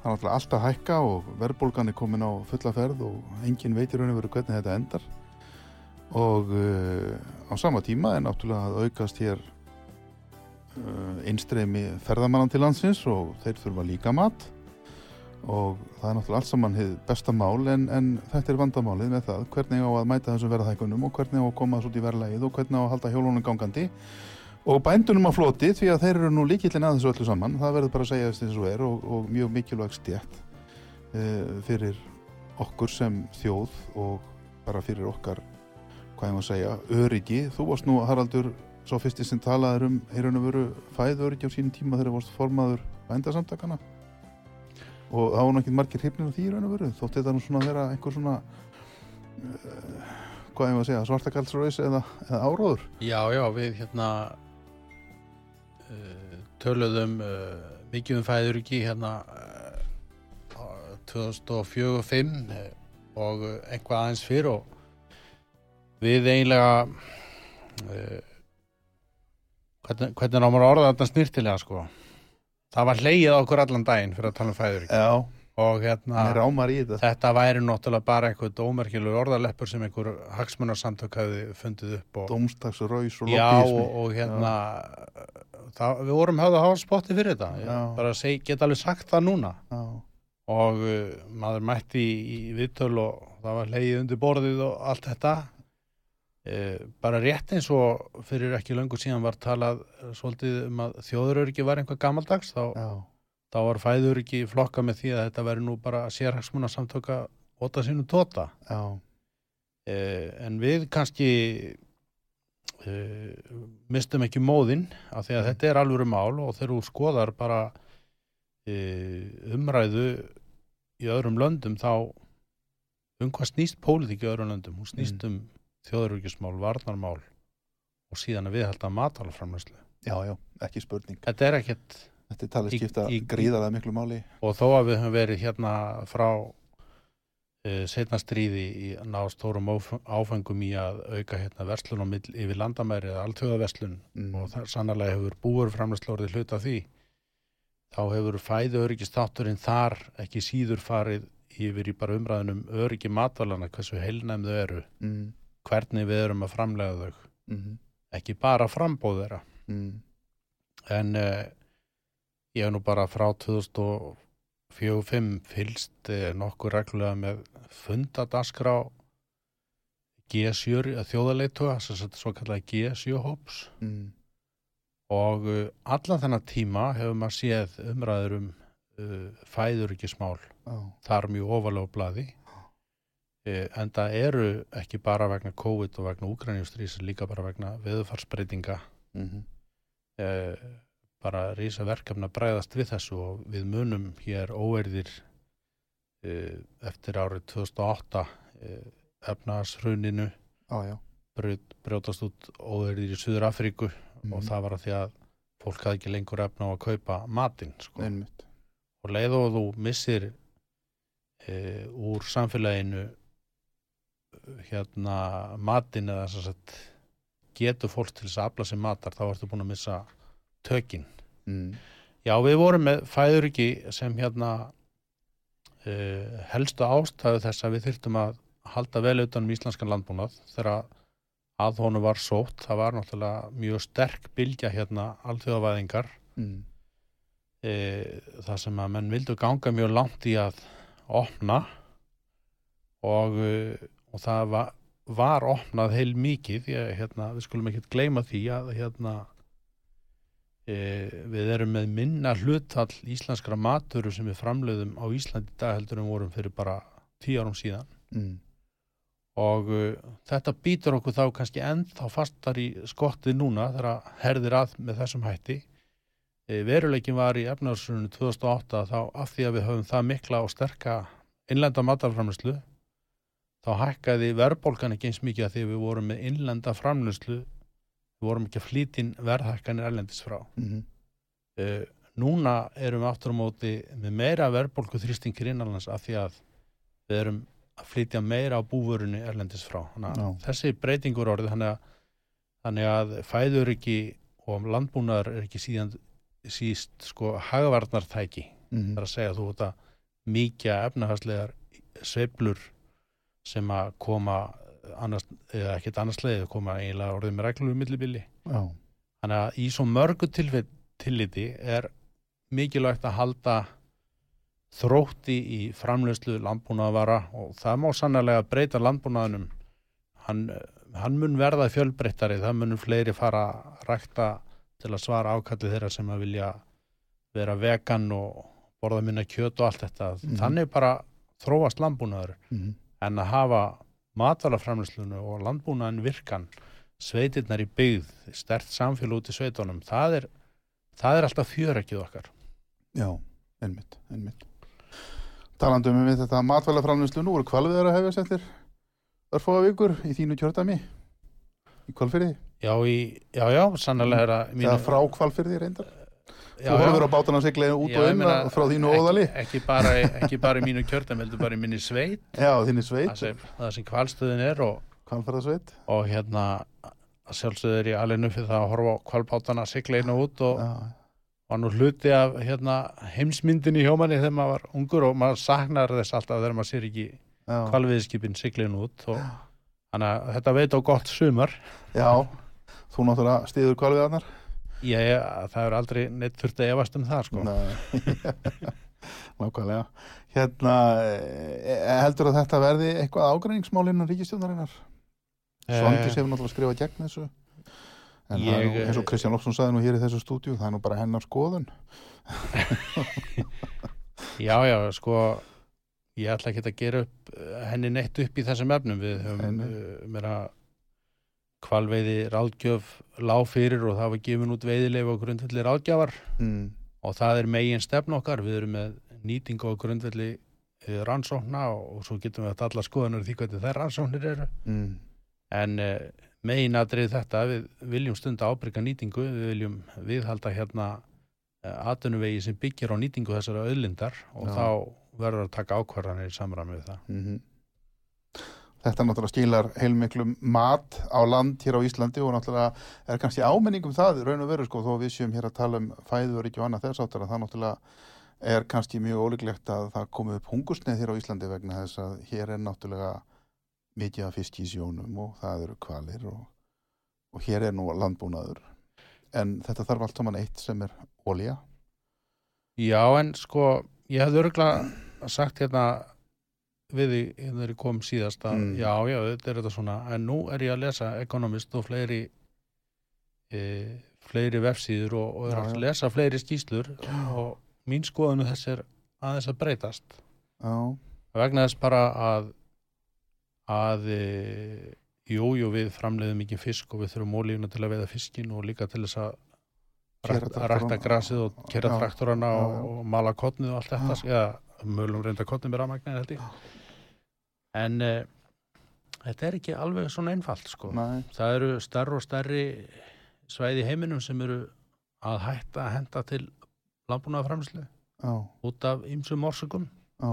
Það er alltaf hækka og verðbólgan er komin á fulla ferð og engin veitir og veru hvernig þetta endar og uh, á sama tíma er náttúrulega að aukast hér uh, einstreymi ferðamannan til landsins og þeir þurfa líka mat. Og það er náttúrulega allt saman hefð besta mál en, en þetta er vandamálið með það. Hvernig á að mæta þessum verðahækunum og hvernig á að koma þessu út í verðlægið og hvernig á að halda hjólunum gangandi. Og bændunum á floti því að þeir eru nú líkillin að þessu öllu saman það verður bara að segja þess að þessu er og, og mjög mikilvæg stjætt uh, fyrir okkur sem þjóð og bara fyrir okkar hvað ég maður að segja, öryggi. Þú varst nú, Haraldur, svo fyrsti sem talaður um í raun og veru fæð öryggi á sínum tíma þegar þú varst formaður vændasamtakana og það var náttúrulega margir hryfnir á því í raun og veru. Þótt þetta nú svona að vera einhver svona uh, hvað ég maður að segja, svartakaldsröðis eða, eða áróður. Já, já, við hérna uh, töluðum uh, mikið um fæðuriki hérna 2004-05 og einhvað aðeins fyrr og við eiginlega uh, hvernig, hvernig ámur orða þetta snýrtilega sko? Það var hleyið okkur allan daginn fyrir að tala um fæður Já, og hérna þetta. þetta væri náttúrulega bara eitthvað dómerkjulur orðarleppur sem einhver hagsmunarsamtök hafi fundið upp og Dómstagsraus og Já og, og hérna það, við vorum höfðu að hafa spotti fyrir þetta. Já. bara seg, geta alveg sagt það núna. Já. og uh, maður mætti í, í viðtöl og það var hleyið undir borðið og allt þetta bara rétt eins og fyrir ekki löngu síðan var talað eh, svolítið um að þjóðuröryggi var einhvað gammaldags þá, þá var fæðuröryggi flokka með því að þetta veri nú bara sérhagsmuna samtöka óta sínum tóta eh, en við kannski eh, mistum ekki móðinn af því að þetta er alvöru mál og þegar þú skoðar bara eh, umræðu í öðrum löndum þá um hvað snýst pólitík í öðrum löndum, hún snýst mm. Um þjóðurvíkismál, varnarmál og síðan að viðhalda matalaframlæslu. Já, já, ekki spurning. Þetta er ekkert... Þetta er talið skipta gríðalega miklu máli. Og þó að við höfum verið hérna frá uh, setna stríði í ná stórum áfengum í að auka hérna verslun og mill yfir landamæri eða alltjóðaverslun mm. og það sannlega hefur búur framlæslu orðið hluta því. Þá hefur fæðu öryggistátturinn þar ekki síður farið yfir í bara umræðunum öryggi matalana, hversu heilnæm þau eru. Mm hvernig við erum að framlega þau mm -hmm. ekki bara frambóð þeirra mm. en uh, ég hef nú bara frá 2045 fylst uh, nokkur reglulega með fundadaskrá G7 þjóðaleitu svo kallega G7 hóps mm. og uh, allan þennan tíma hefur maður séð umræður um fæður ekki smál oh. þar mjög ofalega bladi Eh, en það eru ekki bara vegna COVID og vegna úgrænjustrís líka bara vegna veðufarsbreytinga mm -hmm. eh, bara reysa verkefna bræðast við þessu og við munum hér óerðir eh, eftir árið 2008 eh, efnaðsruninu ah, brjótast út óerðir í Suður Afríku mm -hmm. og það var að því að fólk hafði ekki lengur efna á að kaupa matinn sko. og leið og þú missir eh, úr samfélaginu hérna matin eða sagt, getur fólk til þess að afla sér matar þá ertu búin að missa tökin mm. já við vorum með fæðuriki sem hérna uh, helstu ástæðu þess að við þyrtum að halda vel utanum íslenskan landbúnað þegar að honu var sótt það var náttúrulega mjög sterk bylgja hérna alþjóðavæðingar mm. uh, það sem að menn vildu ganga mjög langt í að opna og uh, og það var, var opnað heil mikið því að hérna, við skulum ekki gleyma því að hérna, e, við erum með minna hlutall íslenskra maturu sem við framleiðum á Íslandi dag heldur en vorum fyrir bara tíu árum síðan mm. og uh, þetta býtur okkur þá kannski ennþá fastar í skottið núna þegar að herðir að með þessum hætti e, veruleikin var í efnaðarsunum 2008 þá af því að við höfum það mikla og sterka innlenda matarframleyslu þá hækkaði verðbólgan ekki eins mikið að því við vorum með innlenda framlöslu við vorum ekki að flýtin verðhækkanir erlendis frá mm uh, núna erum við aftur á móti með meira verðbólku þrýstingir innanlands af því að við erum að flytja meira á búvörunni erlendis frá þannig að Já. þessi breytingur orðið þannig að, þannig að fæður ekki og landbúnaður er ekki síðan síst sko hagvarnartæki -hmm. það er að segja að þú ert að mikja efnahagslegar sveiflur sem að koma annars, eða ekkert annars leiði koma eiginlega orðið með reglum millibili. Já, þannig að í svo mörgu tilliti er mikilvægt að halda þrótti í framleyslu landbúnaðavara og það má sannlega breyta landbúnaðinum. Hann, hann mun verða fjölbreyttari, það mun fleiri fara að rækta til að svara ákalli þeirra sem að vilja vera vegan og borða minna kjöt og allt þetta. Mhm. þannig bara þróast landbúnaður. Mm en að hafa matalaframleyslunu og landbúnaðin virkan sveitirnar í byggð stert samfélag út í sveitunum það er, það er alltaf fjörekkið okkar já, einmitt, einmitt. Talandi um þetta matvæla framlýslu nú eru kvalviðar að hefja settir örfóða vikur í þínu kjördæmi í kvalfyrði, já, í, já, já, sannlega er að eða frá kvalfyrði reyndar. Þú horfur á bátana siglega út Já, og inn meina, frá þínu óðali. ekki, ekki, bara, í mínu kjördæmi heldur bara í minni sveit. Já, þínu það sveit, sem, það sem kvalstöðin er og, og hérna að sjálfsögðu er ég alveg nuffið það að horfa á kvalbátana og út og var nú hluti af hérna, heimsmyndinni hjá manni þegar maður var ungur og maður saknar þess alltaf þegar maður sér ekki kvalviðskipin siglin út og þannig að þetta veit á gott sumar. Já, þú náttúrulega stiður kvalviðarnar. Ég, það er aldrei neitt þurft að efast um það sko. [LAUGHS] Nákvæmlega. Hérna, eh, heldur að þetta verði eitthvað ágræningsmálinn ríkistjónarinnar? Svandis hefur náttúrulega skrifað gegn þessu. En það er Ég, nú, eins og Kristján Lofsson sagði nú hér í þessu stúdíu, það er nú bara hennar skoðun. [LAUGHS] já já sko ég ætla ekki að gera upp eh, henni neitt upp í þessum efnum við höfum uh, meira kvalveiði ráðgjöf lág fyrir og það var gefin út veiðileif og grundvelli ráðgjafar Mm. og það er megin stefn okkar við erum með nýting og grundvelli eh, rannsókna og, svo getum við að alla skoðanur því hvernig þær rannsóknir eru Mm. en uh, megin aðrið þetta við viljum stunda ábyrga nýtingu við viljum viðhalda hérna uh, atvinnuvegi sem byggir á nýtingu þessara auðlindar og Já. þá verður að taka ákvarðanir í samræmi við það Mm Þetta náttúrulega skilar heilmiklum mat á land hér á Íslandi og náttúrulega er kannski ámenning um það, raun og veru sko, þó við séum hér að tala um fæðuríki og annað þess áttur að það náttúrulega er kannski mjög ólíklegt að það komi upp hungursneið hér á Íslandi vegna þess að hér er náttúrulega mikið af fisk í sjónum og það eru kvalir og, og hér er nú landbúnaður. En þetta þarf allt saman eitt sem er olja. Já en sko ég hefði örgulega sagt hérna við því hérna þegar ég kom síðast að Mm. já já þetta er þetta svona. En nú er ég að lesa Economist og fleiri e, fleiri vefsíður og, og er Já, að já. lesa fleiri skýslur og mín skoðanu þess er aðeins að breytast. Já, vegna þess bara að að e, jú, jú, við framleiðum mikið fisk og við þurfum ólífuna til að veiða fiskin og líka til þess að rækta, rækta grasið og kera traktorana og, og mala kottnið og allt þetta. Já, mölum reynda kottnið með rafmagnin held ég en e, þetta er ekki alveg svona einfalt sko. næ, það eru stærri og stærri svæði heiminum sem eru að hætta að henda til landbúnaðaframslu já, út af ymsum orsökum. Já,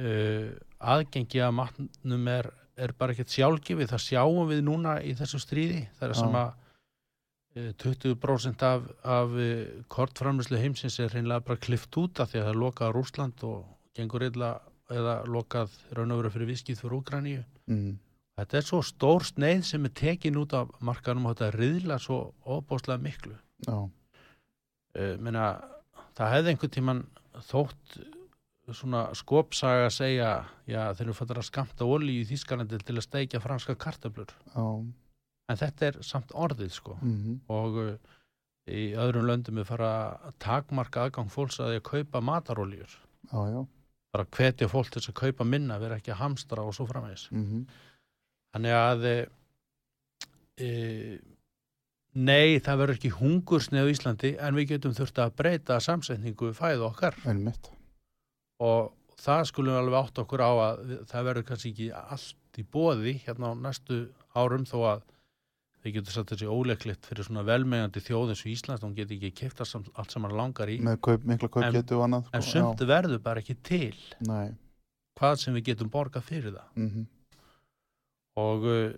uh, aðgengi að matnum er, er bara ekkert sjálfgefið, það sjáum við núna í þessu stríði, það er að uh, 20% af, af uh, kortframlislu heimsins er hreinlega bara klift út af því að það er lokað Rúsland og gengur illa eða lokað raun og vera fyrir viskið fyrir Úkraníu. mm, Þetta er svo stór sneið sem er tekin út af markanum og þetta riðla svo óbáslega miklu. já, Uh, meina, það hefði einhvern tíman þótt svona skopsaga að segja já þeir eru fattar að skamta olíu í Þískalandi til að steikja franska kartablur já, en þetta er samt orðið sko. Mm, og uh, í öðrum löndum er fara að takmarka aðgang fólks að því að kaupa mataroljur. Já, já, bara hvetja fólk til að kaupa minna vera ekki að hamstra og svo framvegis. Mm, þannig að e, nei það verður ekki hungursnið á Íslandi en við getum þurft að breyta samsetningu fæðu okkar. Einmitt, og það skulum alveg átt okkur á að það verður kannski ekki allt í bóði hérna á næstu árum þó að við getum satt þessi óleiklegt fyrir svona velmegandi þjóð eins og Íslands, hún geti ekki keift allt sem hann langar í, með kaup, mikla kaup En- annað en sko, sumt verður bara ekki til. Nei, hvað sem við getum borgað fyrir það. Mm og uh,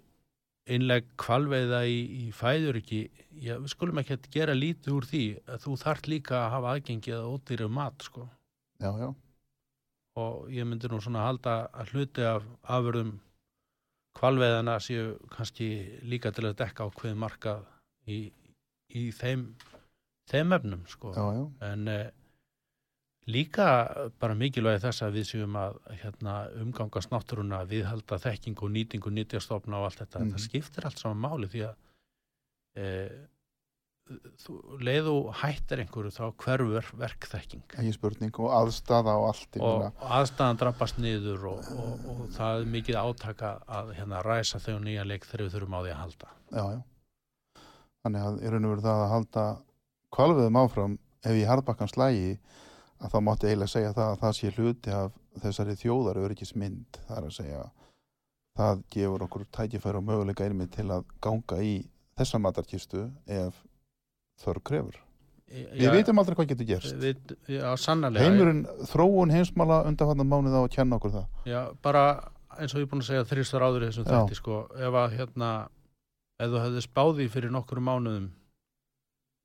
innleg kvalveiða í, í fæður ekki já, við skulum ekki að gera lítið úr því að þú þart líka að hafa aðgengið að ódýru mat sko. Já, já, og ég myndi nú svona halda að hluti af afurðum kvalveiðana séu kannski líka til að dekka á hvað markað í, í þeim þeim efnum sko já, já. en eh, líka bara mikilvægi þess að við séum að hérna, umgangast náttúruna viðhalda þekking og nýtingu nýtjastofna og allt þetta, Mhm. það skiptir allt saman máli því að eh, leið og hættir einhverju þá hverfur verkþekking. Ekki spurning og aðstaða og allt ég og meina, aðstæðan drabbast niður og, og, og það er mikið átaka að hérna, ræsa þau nýja leik þegar við þurfum á því að halda. Já, já. Þannig að í raun og veru það að halda kvalviðum áfram ef í harðbakkans lægi að þá mátti eiginlega segja það að það sé hluti af þessari þjóðar öryggismynd það er að segja. Það gefur okkur tækifæri og möguleika einmitt til að ganga í þessa matarkistu ef þörf krefur. Við vitum aldrei hvað getur gerst. við, já, sannarlega Heimurinn, þróun heimsmála undanfannan mánuð á að kenna okkur það. Já, bara eins og ég er búin að segja þrýstar áður í þessum Já. þætti sko, ef að hérna ef þú hefði spáði fyrir nokkrum mánuðum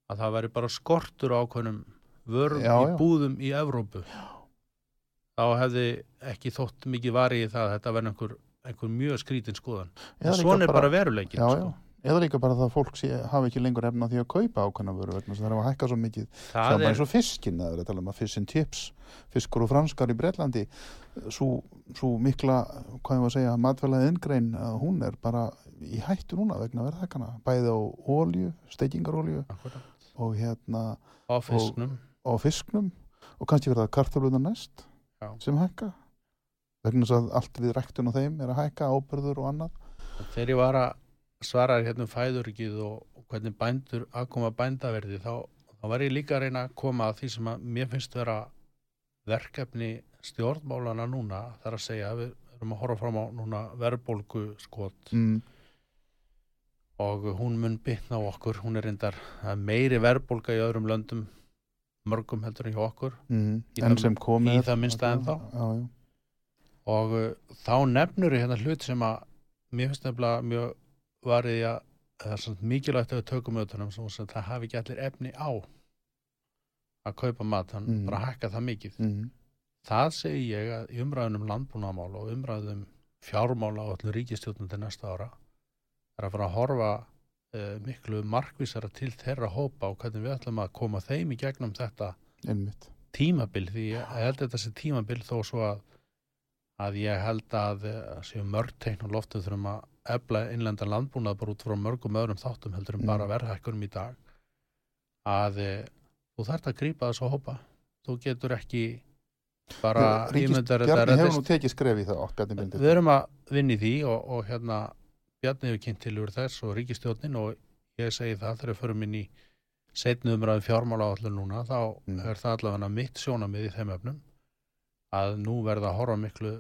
að það væri bara skortur ákveðnum Já, í já. búðum í Evrópu þá hefði ekki þótt mikið varið í það að þetta verði einhver, einhver mjög skrítin skoðan en svona er bara veruleikin Já, sko. Eða líka bara það að fólk sé, hafi ekki lengur efna því að kaupa ákveðna vöru vegna það er að hækka svo mikið. Er, eins og fiskin það er að tala um að fish and chips fiskur og franskar í Bretlandi svo, svo mikla, hvað ég var að segja matvælaði inngrein, að hún er bara í hættu núna vegna verðhækana bæði á ólju, steikingarólju og hérna á fisknum á fisknum. Og kannski verða kartöflunar næst Já. sem hækka vegna þess að allt við ræktun á þeim er að hækka ábyrður og annað. Þegar ég var að svara þér hérna um fæðuríkið og, og hvernig bændur aðkoma bændaverði þá, þá var ég líka að reyna að koma að því sem að mér finnst vera verkefni stjórnmálana núna þar að segja að við erum að horfa fram á núna verðbólgu skot mm, og hún mun bytna á okkur hún er reyndar meiri verðbólga í öðrum löndum mörgum heldur en hjá okkur. Mm, Í það- sem komið í það minnsta já, já. og uh, þá nefnur ég hérna hlut sem að mér finnst nefnilega mjög varið í að það er svona mikilvægt að við tökum auðvitaðum sem að það hafi ekki allir efni á að kaupa mat hann Mhm. bara hækka það mikið. Mm, það segi ég að í umræðunum landbúnaðmál og umræðum fjármála og allir ríkistjórnum til næsta ára er að fara að horfa uh, miklu markvísara til þeirra hópa og hvernig við ætlum að koma þeim í gegnum þetta einmitt. tímabil því ég held að þessi tímabil þó svo að að ég held að eh, séu mörg teikn og loftu þurfum að efla innlendan landbúnað bara út frá mörgum öðrum þáttum heldur en Mm. bara verðhækkunum í dag að e, þú þarft að grípa þessu hópa þú getur ekki bara ímyndar Bjarni hefur nú tekið skref í það við erum að vinna í því og, og hérna Bjarni hefur kynnt til úr þess og ríkistjórnin og ég segi það þegar við förum inn í setnu umræðum fjármála allir núna þá Mm. er það allavega mitt sjónamið í þeim öfnum að nú verða að horfa miklu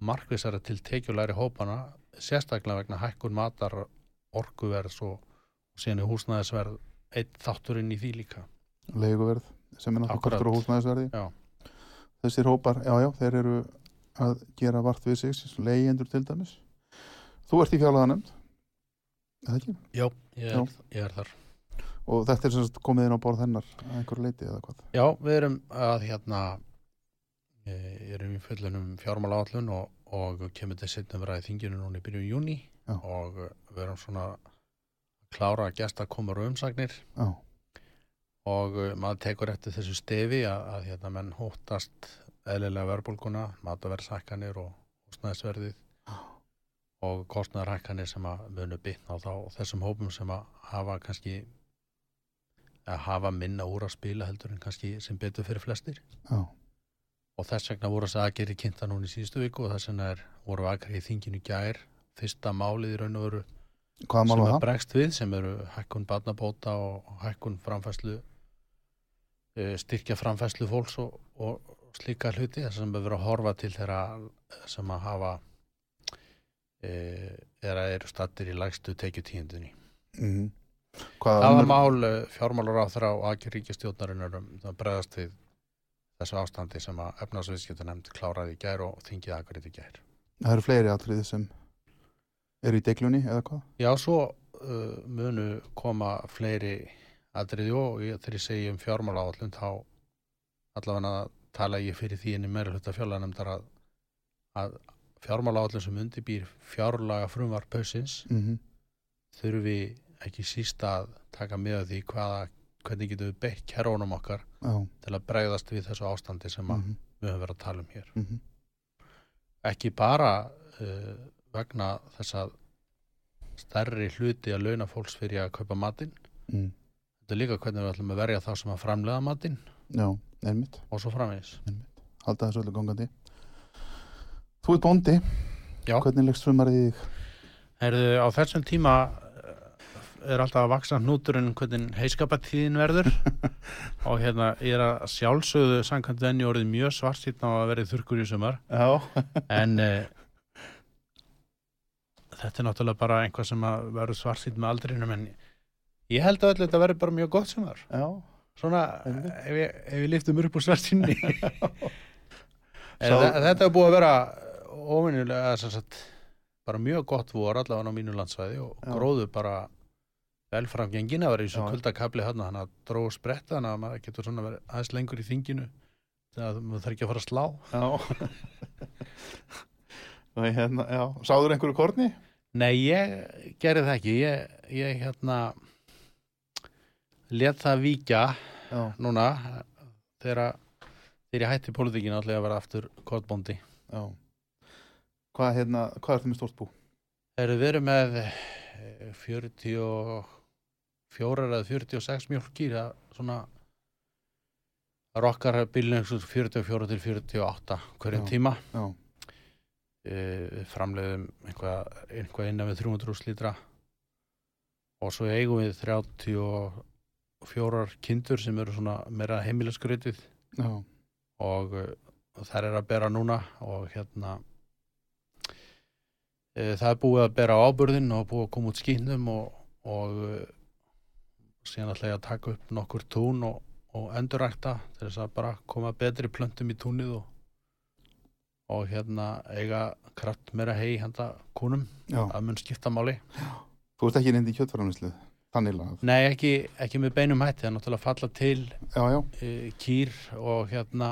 markvisara til tekjulæri hópana sérstaklega vegna hækkun matar orkuverðs og, og síðan er húsnæðisverð eitt þátturinn í því líka leiguverð sem er náttúrulega kortur á húsnæðisverði Já. þessir hópar, já já, þeir eru að gera vart við sig leyendur til dæmis þú ert í fjárlega eða ekki? Já, ég er, Já. ég er þar og þetta er komið inn á borð hennar að einhver leiti eða hvað Já, við erum að hérna erum í fullunum fjármála áallun og, og kemur til setnum ræði þinginu núna í byrjun júni Já. og við erum svona klára að gesta komur og umsagnir. Já, og uh, maður tekur eftir þessu stefi að, að hérna menn hóttast eðlilega verðbólguna, mataverðshækkanir og húsnæðisverðið og kostnæðarhækkanir sem að munu bitna á þá þessum hópum sem að hafa kannski að hafa minna úr að spila heldur en kannski sem betur fyrir flestir. Já, og þess vegna voru þess aðgerri kynnta núna í síðustu viku og þess vegna er, voru aðgerri í þinginu gær fyrsta málið í raun og veru sem að það? bregst við sem eru hækkun barnabóta og hækkun framfæslu uh, styrkja framfæslu fólks og, og slíka hluti þess sem við verðum að horfa til þeirra sem að hafa eða eru stattir í lægstu tekjutíðindinni. Mm. Hvað Það var mál fjármálur á þeirra og aðgjör ríkistjórnarinnar um það bregðast við þessu ástandi sem að efnarsviðskipta nefnd kláraði í gær og þingið akkurat í gær. Það eru fleiri atriði sem eru í deglunni eða hvað? Já, svo uh, munu koma fleiri atriði og þegar ég segi um fjármála áallum þá allavega tala ég fyrir því inn í meira hluta fjárlaganefndar að, að fjármála áallum sem undirbýr fjárlaga frumvar pausins Mm þurfi ekki síst að taka með því hvaða, hvernig getum við beitt kerrónum okkar Já. til að bregðast við þessu ástandi sem Mm við höfum verið að tala um hér. -hmm. Ekki bara uh, vegna þess að stærri hluti að launa fólks fyrir að kaupa matinn mm. Þetta er líka hvernig við ætlum að verja þá sem að framlega matinn og svo framvegis. Halda þessu öllu gangandi. Þú ert bóndi. Já. Hvernig leggst sumarið í þig? Herðu, á þessum tíma er alltaf að vaksa hnúturinn hvernig heiskapatíðin verður [LAUGHS] og hérna ég er að sjálfsögðu samkvæmt venni orðið mjög svartýtna á að verið þurrkur í sumar [LAUGHS] en uh, þetta er náttúrulega bara einhvað sem að verður svartýtt með aldrinum en ég held að þetta verður bara mjög gott sumar. Já. Svona, ef ef ég liftum upp úr svartinni [LAUGHS] Sá- Þetta er búið að vera óvinnilega bara mjög gott vor allavega á mínu landsvæði og Já. gróðu bara vel framgengin að vera í svo Já. kuldakabli hann hann að dróðu spretta þannig að maður getur svona verið aðeins lengur í þinginu maður þarf ekki að fara að slá Já. Og hérna, já. Sáður einhverju korni? Nei, ég gerði það ekki ég, ég hérna let það víkja Já. núna þegar þegar ég hætti pólitíkinu allir að vera aftur kotbóndi Já. Hvað, hérna, hvað er það með stórt bú? Erum við verið með eh, 44 eða 46 mjölkir það svona rokkar bílinn 44 til 48 hverjum Já. tíma Já. Eh, við framleiðum einhvað, einhvað innan við 300 lítra og svo eigum við 34 kindur sem eru svona meira heimilisgrötið Já. og uh, þær er að bera núna og hérna e, það er búið að bera á ábyrðin og búið að koma út skýnum og, og síðan ætla ég að taka upp nokkur tún og, og endurækta til þess að bara koma betri plöntum í túnið og, og hérna eiga kraft meira hei handa kúnum Já. að mun skipta máli Þú ert ekki nefndi í lagað. Nei, ekki, ekki með beinum hætti, það er náttúrulega að falla til Já, já. e, kýr og hérna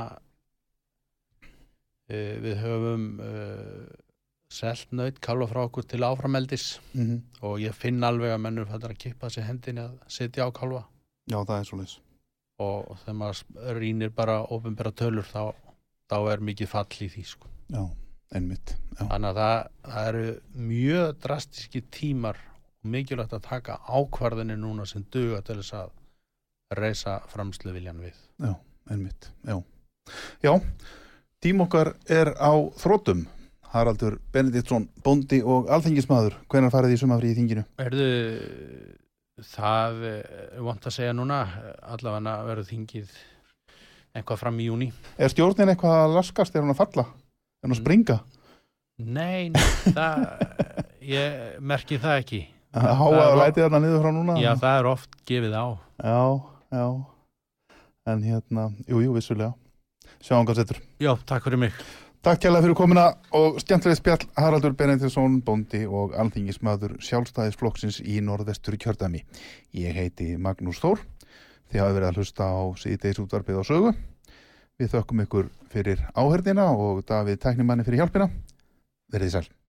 e, við höfum e, selt nöyt kálfa frá okkur til áframeldis Mm og ég finn alveg að mennur fættar að kippa sér hendinni að setja á kálfa Já, það er svo leys. og þegar maður rýnir bara ofinbera tölur þá, þá er mikið fall í því sko. Já, einmitt. Já. þannig að það, það eru mjög drastíski tímar og mikilvægt að taka ákvarðinni núna sem duga til þess að reysa framslu viljan við Já, einmitt, já. Já, tím okkar er á þrótum. Haraldur Benediktsson, bóndi og alþengismadur. Hvenær farið í sumafrí í þinginu? Erðu, það er vant að segja núna, allavega verður þingið eitthvað fram í júni. Er stjórnin eitthvað að laskast? Er hún að falla? Er hún að springa? Nei, það, [LAUGHS] ég merki það ekki. Háa það er- lætið þarna niður frá núna? Já, það er oft gefið á. Já, já. En hérna, jú, jú, vissulega. Sjáum hvað setur. Já, takk fyrir mig. Takk kjærlega fyrir komuna og skemmtileg spjall Haraldur Benediktsson, bóndi og alþingismadur sjálfstæðisflokksins í norðvestur kjördæmi. Ég heiti Magnús Þór. Þið hafi verið að hlusta á síðdeis útvarpið á sögu. Við þökkum ykkur fyrir áherdina og Davíð tæknimanni fyrir hjálpina. Verðið sæl.